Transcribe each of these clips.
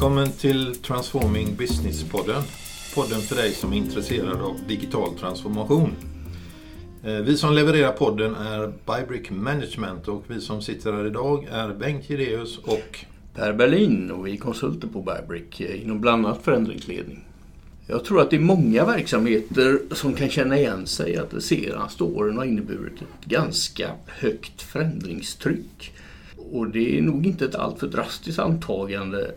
Välkommen till Transforming Business-podden. Podden för dig som är intresserad av digital transformation. Eh, vi som levererar podden är Bybrick Management och vi som sitter här idag är Bengt Gideus och Per Berlin och vi är konsulter på Bybrick eh, inom bland annat förändringsledning. Jag tror att det är många verksamheter som kan känna igen sig att de senaste åren har inneburit ett ganska högt förändringstryck. Och det är nog inte ett alltför drastiskt antagande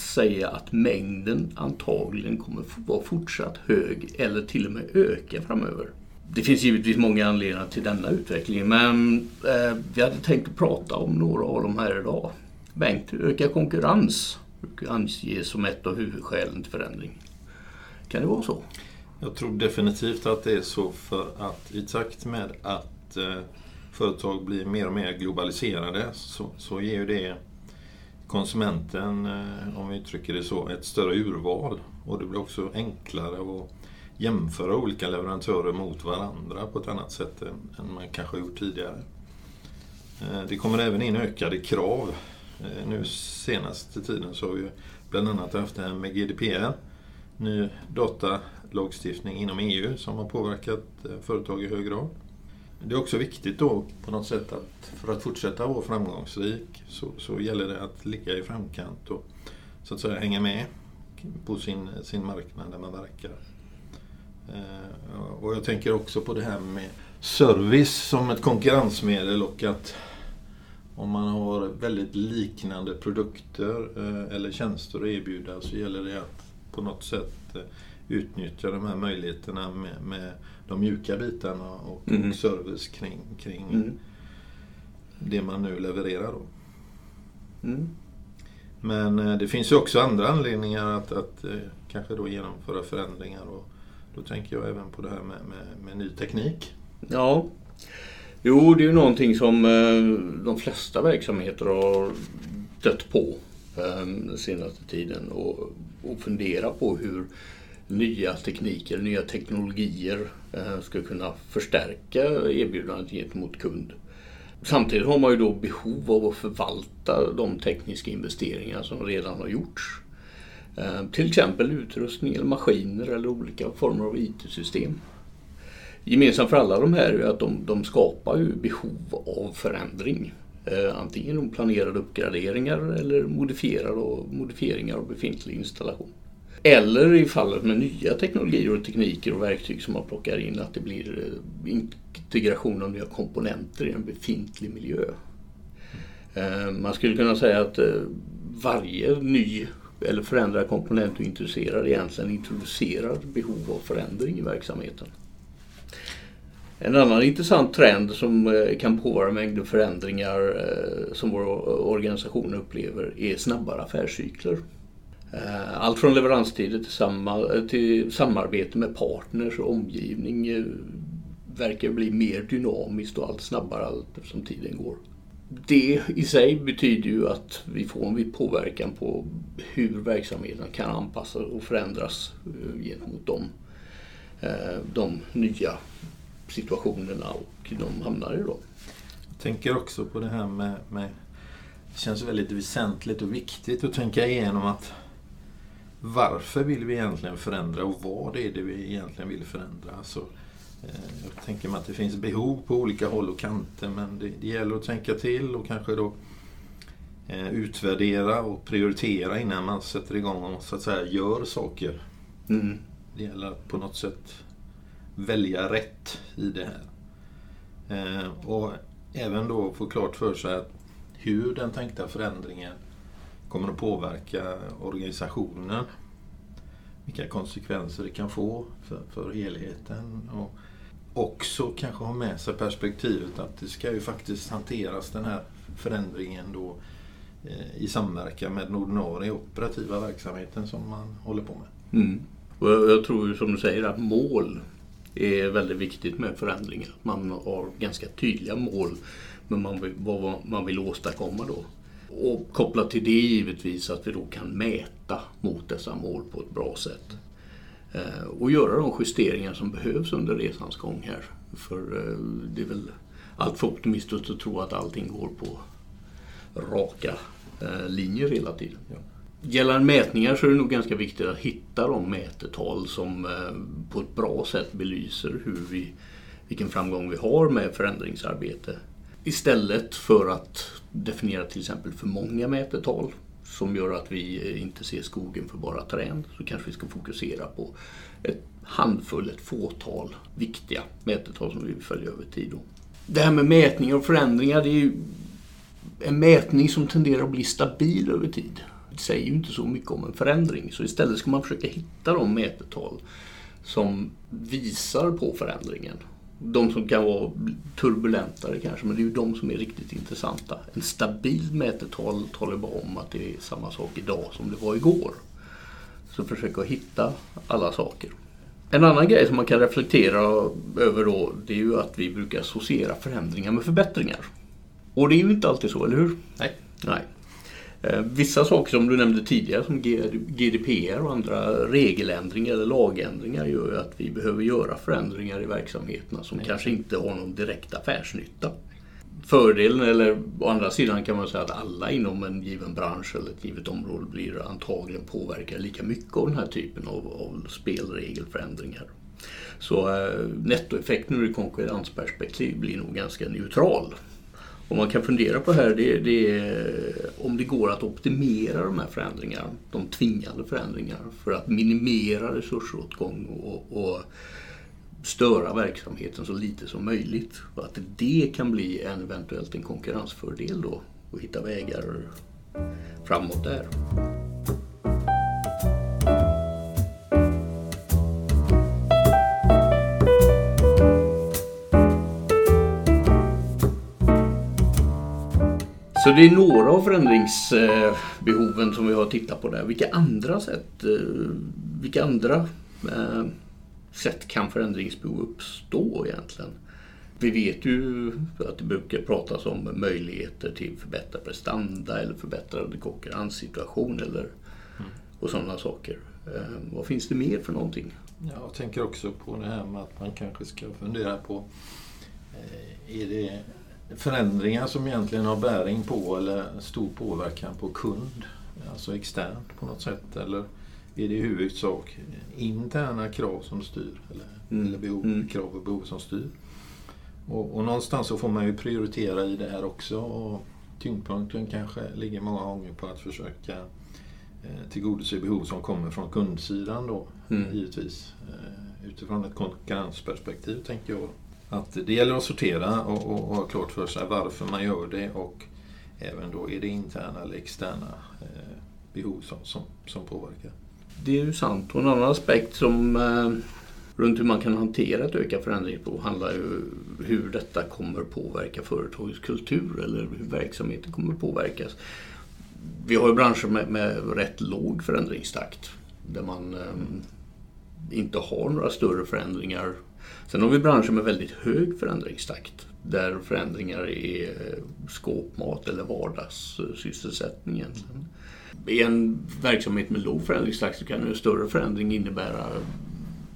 säga att mängden antagligen kommer vara fortsatt hög eller till och med öka framöver. Det finns givetvis många anledningar till denna utveckling men eh, vi hade tänkt att prata om några av dem här idag. Bengt, ökad konkurrens brukar anges som ett av huvudskälen till förändring. Kan det vara så? Jag tror definitivt att det är så för att i takt med att eh, företag blir mer och mer globaliserade så, så ger ju det konsumenten, eh, om vi uttrycker det så, ett större urval. Och det blir också enklare att jämföra olika leverantörer mot varandra på ett annat sätt än, man kanske gjort tidigare. Eh, det kommer även in ökade krav. Eh, nu senaste tiden så har vi bland annat haft det här med GDPR, ny datalagstiftning inom EU som har påverkat företag i hög grad. Det är också viktigt då på något sätt att för att fortsätta vara framgångsrik så, så gäller det att ligga i framkant och så att säga hänga med på sin, sin marknad där man verkar. Eh, och jag tänker också på det här med service som ett konkurrensmedel och att om man har väldigt liknande produkter eh, eller tjänster att erbjuda så gäller det att på något sätt eh, utnyttja de här möjligheterna med, med de mjuka bitarna och, mm. service kring, kring mm. det man nu levererar. Då. Mm. Men eh, det finns ju också andra anledningar att, att eh, kanske då genomföra förändringar. Och då tänker jag även på det här med, med, med ny teknik. Ja, jo det är ju någonting som eh, de flesta verksamheter har dött på den senaste tiden och, och fundera på hur nya tekniker, nya teknologier eh, ska kunna förstärka erbjudandet gentemot kund. Samtidigt har man ju då behov av att förvalta de tekniska investeringar som redan har gjorts. Eh, till exempel utrustning eller maskiner eller olika former av IT-system. Gemensamt för alla de här är att de, de skapar ju behov av förändring. Eh, antingen planerade uppgraderingar eller modifierade modifieringar av befintlig installation. Eller i fallet med nya teknologier och tekniker och verktyg som man plockar in att det blir eh, integration av nya komponenter i en befintlig miljö. Eh, man skulle kunna säga att eh, varje ny eller förändrad komponent du introducerar egentligen introducerar behov av förändring i verksamheten. En annan intressant trend som kan påverka mängder förändringar som våra organisationer upplever är snabbare affärscykler. Eh, allt från leveranstider till, samma, till samarbete med partners och omgivning eh, verkar bli mer dynamiskt och allt snabbare allt eftersom tiden går. Det i sig betyder ju att vi får en påverkan på hur verksamheten kan anpassas och förändras eh, gentemot de, De nya situationerna och de hamnar i då. Jag tänker också på det här med, med det känns väldigt väsentligt och viktigt att tänka igenom att varför vill vi egentligen förändra och vad är det vi egentligen vill förändra? Alltså, eh, jag tänker mig att det finns behov på olika håll och kanter men det, det gäller att tänka till och kanske då eh, utvärdera och prioritera innan man sätter igång och så att säga gör saker. Mm. Det gäller att på något sätt välja rätt i det här. Eh, och även då få klart för sig att hur den tänkta förändringen kommer att påverka organisationen. Vilka konsekvenser det kan få för, för helheten. Och också kanske ha med sig perspektivet att det ska ju faktiskt hanteras den här förändringen då eh, i samverkan med den ordinarie operativa verksamheten som man håller på med. Mm. Och jag tror ju som du säger att mål är väldigt viktigt med förändringar. Man har ganska tydliga mål med vad man vill åstadkomma då. Och kopplat till det givetvis att vi då kan mäta mot dessa mål på ett bra sätt. Eh, och göra de justeringar som behövs under resans gång här. För eh, det är väl allt för optimistiskt att tro att allting går på raka eh, linjer hela tiden. Ja. Gällande mätningar så är det nog ganska viktigt att hitta de mätetal som på ett bra sätt belyser hur vi, vilken framgång vi har med förändringsarbete. Istället för att definierar till exempel för många mätetal som gör att vi eh, inte ser skogen för bara träd så kanske vi ska fokusera på ett handfull, ett fåtal viktiga mätetal som vi vill följa över tid. Då. Det här med mätningar och förändringar det är ju en mätning som tenderar att bli stabil över tid. Det säger ju inte så mycket om en förändring så istället ska man försöka hitta de mätetal som visar på förändringen de som kan vara turbulentare kanske, men det är ju de som är riktigt intressanta. En stabil mätetal talar bara om att det är samma sak idag som det var igår. Så försök att hitta alla saker. En annan grej som man kan reflektera över då, det är ju att vi brukar associera förändringar med förbättringar. Och det är ju inte alltid så, eller hur? Nej. Nej. Eh, vissa saker som du nämnde tidigare som GDPR och andra regeländringar eller lagändringar gör ju att vi behöver göra förändringar i verksamheterna som Nej. kanske inte har någon direkt affärsnytta. Fördelen, eller å andra sidan kan man säga att alla inom en given bransch eller ett givet område blir antagligen påverkade lika mycket av den här typen av, av spelregelförändringar. Så eh, nettoeffekten ur konkurrensperspektiv blir nog ganska neutral vad man kan fundera på här det, det är om det går att optimera de här förändringarna, de tvingande förändringarna för att minimera resursåtgång och, och störa verksamheten så lite som möjligt. Och att det kan bli en, eventuellt en konkurrensfördel då och hitta vägar framåt där. Så det är några av förändringsbehoven som vi har tittat på där. Vilka andra sätt, eh, vilka andra eh, sätt kan förändringsbehov uppstå egentligen? Vi vet ju att det brukar pratas om möjligheter till förbättrad prestanda eller förbättrad konkurrenssituation eller, mm. och sådana saker. Eh, vad finns det mer för någonting? Jag tänker också på det här med att man kanske ska fundera på är det förändringar som egentligen har bäring på eller stor påverkan på kund, alltså externt på något sätt? Eller är det i huvudsak interna krav som styr? Eller, mm. eller behov, mm. krav och behov som styr? Och, och, någonstans så får man ju prioritera i det här också. Och tyngdpunkten kanske ligger många gånger på att försöka eh, tillgodose behov som kommer från kundsidan då, mm. givetvis. Eh, utifrån ett konkurrensperspektiv tänker jag att det gäller att sortera och, och, och ha klart för sig varför man gör det och även då är det interna eller externa eh, behov som, som, som påverkar. Det är ju sant. Och en annan aspekt som eh, runt hur man kan hantera ett ökat förändringsbehov handlar ju hur detta kommer påverka företagets kultur eller hur verksamheten kommer påverkas. Vi har ju branscher med, med rätt låg förändringstakt där man eh, inte har några större förändringar Sen har vi branscher med väldigt hög förändringstakt där förändringar är eh, skåpmat eller vardagssysselsättning egentligen. I en verksamhet med låg förändringstakt så kan en större förändring innebära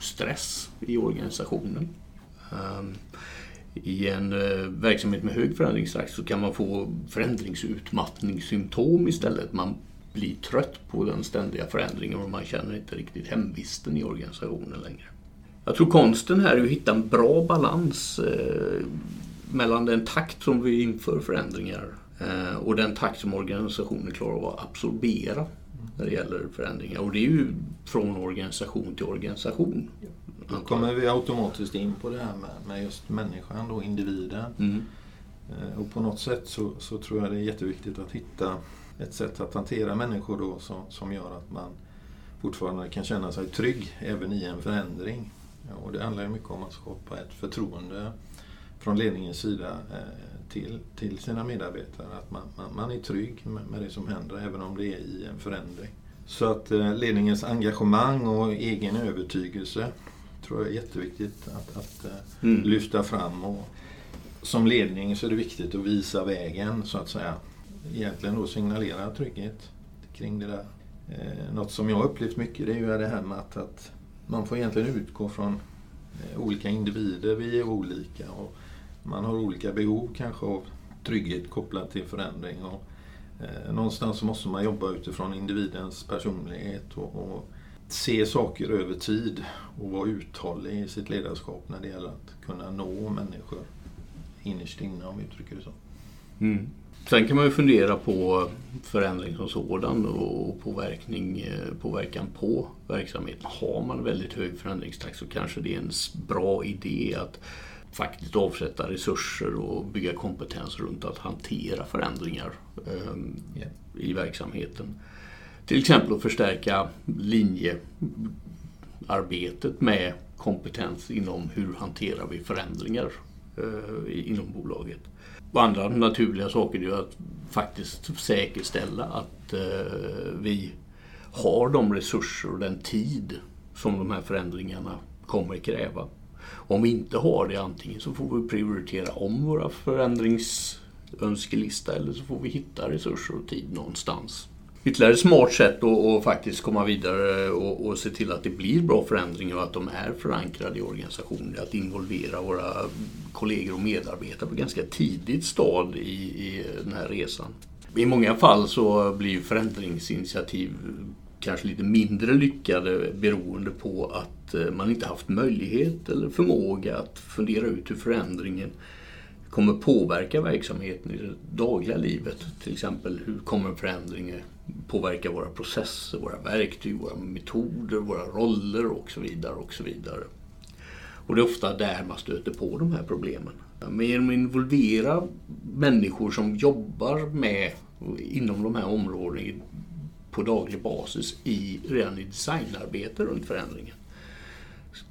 stress i organisationen. Ehm, I en eh, verksamhet med hög förändringstakt så kan man få förändringsutmattningssymptom istället. Man blir trött på den ständiga förändringen och man känner inte riktigt hemvisten i organisationen längre. Jag tror konsten här är att hitta en bra balans eh, mellan den takt som vi inför förändringar eh, och den takt som organisationen klarar av att absorbera när det gäller förändringar. Och det är ju från organisation till organisation. Då kommer vi automatiskt in på det här med, med just människan, då, individen. Mm. Eh, och på något sätt så, så, tror jag det är jätteviktigt att hitta ett sätt att hantera människor då som, som gör att man fortfarande kan känna sig trygg även i en förändring. Och det handlar ju mycket om att skapa ett förtroende från ledningens sida eh, till, till sina medarbetare. Att man, man, man är trygg med, med, det som händer även om det är i en förändring. Så att eh, ledningens engagemang och egen övertygelse tror jag är jätteviktigt att, att eh, mm. lyfta fram. Och som ledning så är det viktigt att visa vägen så att säga. Egentligen då signalera trygghet kring det där. något som jag har upplevt mycket det är ju det här med att, att man får egentligen utgå från eh, olika individer. Vi är olika och man har olika behov kanske av trygghet kopplat till förändring. Och Eh, någonstans måste man jobba utifrån individens personlighet och, och se saker över tid och vara uthållig i sitt ledarskap när det gäller att kunna nå människor innerst inne om vi uttrycker det så. Mm. Sen kan man ju fundera på förändring som sådan och påverkning, eh, påverkan på verksamheten. Har man väldigt hög förändringstakt så kanske det är en bra idé att faktiskt avsätta resurser och bygga kompetens runt att hantera förändringar yeah. i verksamheten. Till exempel att förstärka linjearbetet med kompetens inom hur hanterar vi förändringar uh, inom bolaget. Och andra naturliga saker är att faktiskt säkerställa att eh, vi har de resurser och den tid som de här förändringarna kommer kräva. Om vi inte har det antingen så får vi prioritera om våra förändringsönskelista eller så får vi hitta resurser och tid någonstans. Ytterligare ett smart sätt att, faktiskt komma vidare och, och, se till att det blir bra förändringar och att de är förankrade i organisationen är att involvera våra kollegor och medarbetare på ganska tidigt stad i, i den här resan. I många fall så blir förändringsinitiativ kanske lite mindre lyckade beroende på att eh, man inte haft möjlighet eller förmåga att fundera ut hur förändringen kommer påverka verksamheten i det dagliga livet. Till exempel hur kommer förändringen påverkar våra processer, våra verktyg, våra metoder, våra roller och så vidare. Och så vidare. Och det är ofta där man stöter på de här problemen. Men genom att involvera människor som jobbar med inom de här områdena på daglig basis i, redan i designarbete runt förändringen.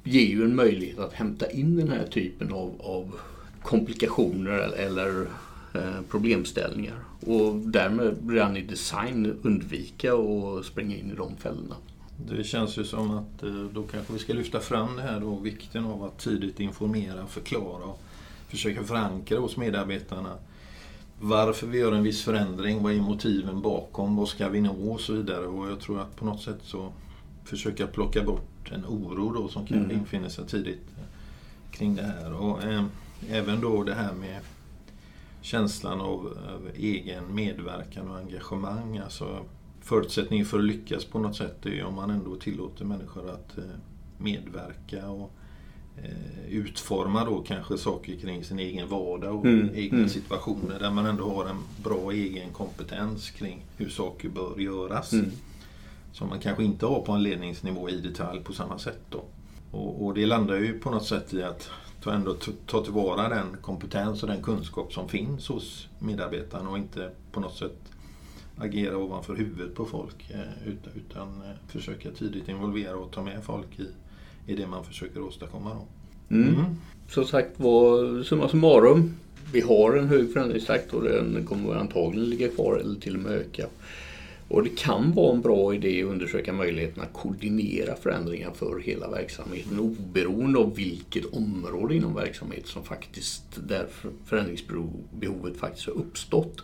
ger ju en möjlighet att hämta in den här typen av, av komplikationer eller eller problemställningar och därmed redan i design undvika att springa in i de fällorna. Det känns ju som att eh, då kanske vi ska lyfta fram det här då, vikten av att tidigt informera, förklara och försöka förankra hos medarbetarna varför vi gör en viss förändring, vad är motiven bakom, vad ska vi nå och så vidare. Och jag tror att på något sätt så försöka plocka bort en oro då som kan mm. infinna sig tidigt kring det här. Och eh, även då det här med känslan av, av, egen medverkan och engagemang. Alltså förutsättningen för att lyckas på något sätt är om man ändå tillåter människor att eh, medverka och Eh, utforma då kanske saker kring sin egen vardag och mm. egna mm. situationer där man ändå har en bra egen kompetens kring hur saker bör göras. Mm. Som man kanske inte har på en ledningsnivå i detalj på samma sätt. Då. Och, och det landar ju på något sätt i att ta, ändå ta tillvara den kompetens och den kunskap som finns hos medarbetarna och inte på något sätt agera ovanför huvudet på folk eh, utan, utan eh, försöka tidigt involvera och ta med folk i i det man försöker åstadkomma. Då. Mm. Mm. Som sagt var, summa summarum. Vi har en hög förändringstakt och den kommer antagligen ligga kvar eller till och med öka. Och det kan vara en bra idé att undersöka möjligheten att koordinera förändringar för hela verksamheten oberoende av vilket område inom verksamheten som faktiskt, där förändringsbehovet faktiskt har uppstått.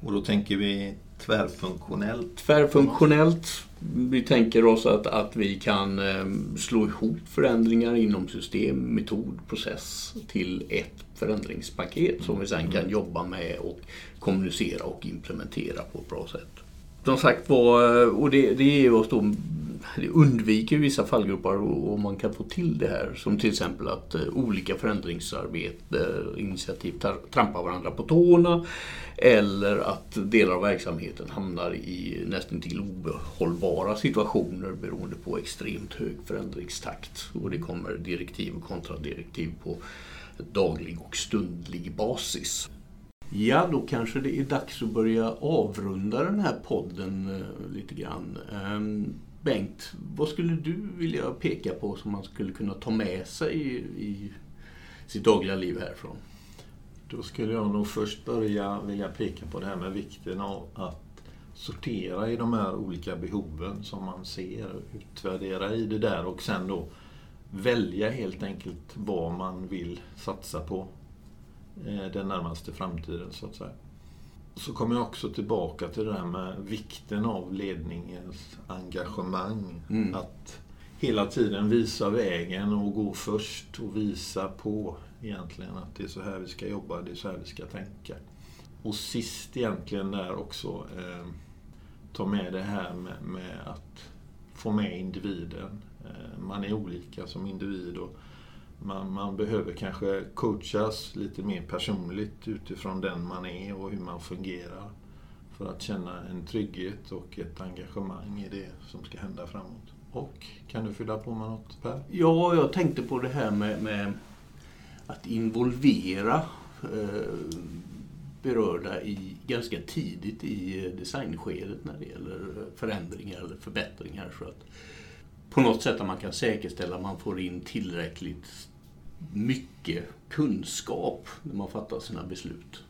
Och då tänker vi tvärfunktionellt? Tvärfunktionellt. Vi tänker oss att, att vi kan ehm, slå ihop förändringar inom system, metod, process till ett förändringspaket som vi sen kan jobba med och kommunicera och implementera på ett bra sätt. Som sagt var, eh, och det, det ger oss då det undviker vissa fallgrupper och man kan få till det här. Som till exempel att eh, olika förändringsarbete, initiativ trampar varandra på tårna. Eller att delar av verksamheten hamnar i nästan till ohållbara situationer beroende på extremt hög förändringstakt. Och det kommer direktiv och kontradirektiv på daglig och stundlig basis. Ja, då kanske det är dags att börja avrunda den här podden eh, lite grann. Ehm, Bengt, vad skulle du vilja peka på som man skulle kunna ta med sig i, sitt dagliga liv härifrån? Då skulle jag nog först börja vilja peka på det här med vikten av att sortera i de här olika behoven som man ser, utvärdera i det där och sen då välja helt enkelt vad man vill satsa på den närmaste framtiden så att säga. Så kommer jag också tillbaka till det där med vikten av ledningens engagemang. Mm. Att hela tiden visa vägen och gå först och visa på egentligen att det är så här vi ska jobba, det är så här vi ska tänka. och sist egentligen där också eh, ta med det här med, med att få med individen. Eh, man är olika som individ och man, man behöver kanske coachas lite mer personligt utifrån den man är och hur man fungerar. För att känna en trygghet och ett engagemang i det som ska hända framåt. Och kan du fylla på med något Per? Ja, jag tänkte på det här med, med att involvera eh, berörda i, ganska tidigt i eh, designskedet när det gäller eh, förändringar eller förbättringar. Så att på något sätt att man kan säkerställa att man får in tillräckligt mycket kunskap när man fattar sina beslut.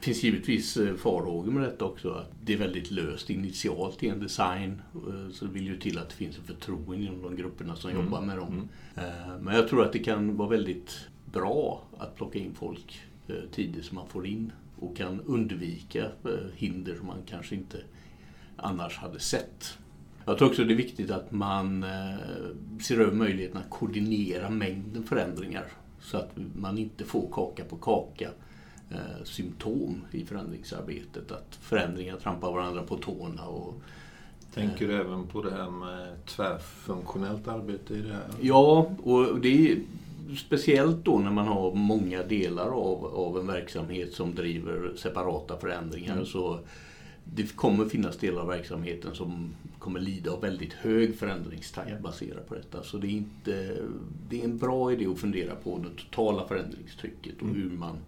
Det finns givetvis eh, farhågor med detta också. Att det är väldigt löst initialt i en design. Eh, så det vill ju till att det finns en förtroende inom de grupperna som mm. jobbar med dem. Mm. Eh, men jag tror att det kan vara väldigt bra att plocka in folk tidigt så man får in och kan undvika hinder som man kanske inte annars hade sett. Jag tror också det är viktigt att man ser över möjligheten att koordinera mängden förändringar så att man inte får kaka på kaka eh, symptom i förändringsarbetet. Att förändringar trampar varandra på tårna. Och, Tänker du eh, även på det här med tvärfunktionellt arbete i det här? Ja, och det är speciellt då när man har många delar av, av en verksamhet som driver separata förändringar. Mm. så det kommer finnas delar av verksamheten som kommer lida av väldigt hög förändringstakt baserat på detta. Så det är, inte, det är en bra idé att fundera på det totala förändringstrycket och mm. hur man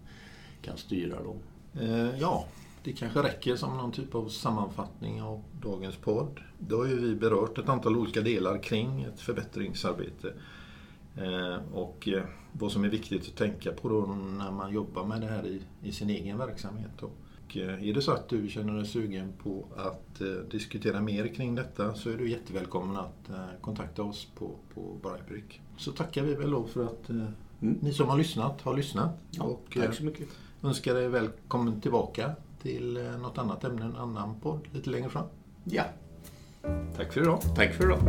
kan styra dem. Eh, ja, det kanske räcker som någon typ av sammanfattning av dagens podd. Då har ju vi berört ett antal olika delar kring ett förbättringsarbete. Eh, och eh, vad som är viktigt att tänka på då när man jobbar med det här i, i sin egen verksamhet. Och är det så att du känner dig sugen på att diskutera mer kring detta så är du jättevälkommen att kontakta oss på, på Brightbrick. Så tackar vi väl då för att mm. ni som har lyssnat har lyssnat. Ja, och, tack så mycket önskar dig välkommen tillbaka till eh, något annat ämne, en annan podd lite längre fram. Ja. Tack för idag. Tack för idag.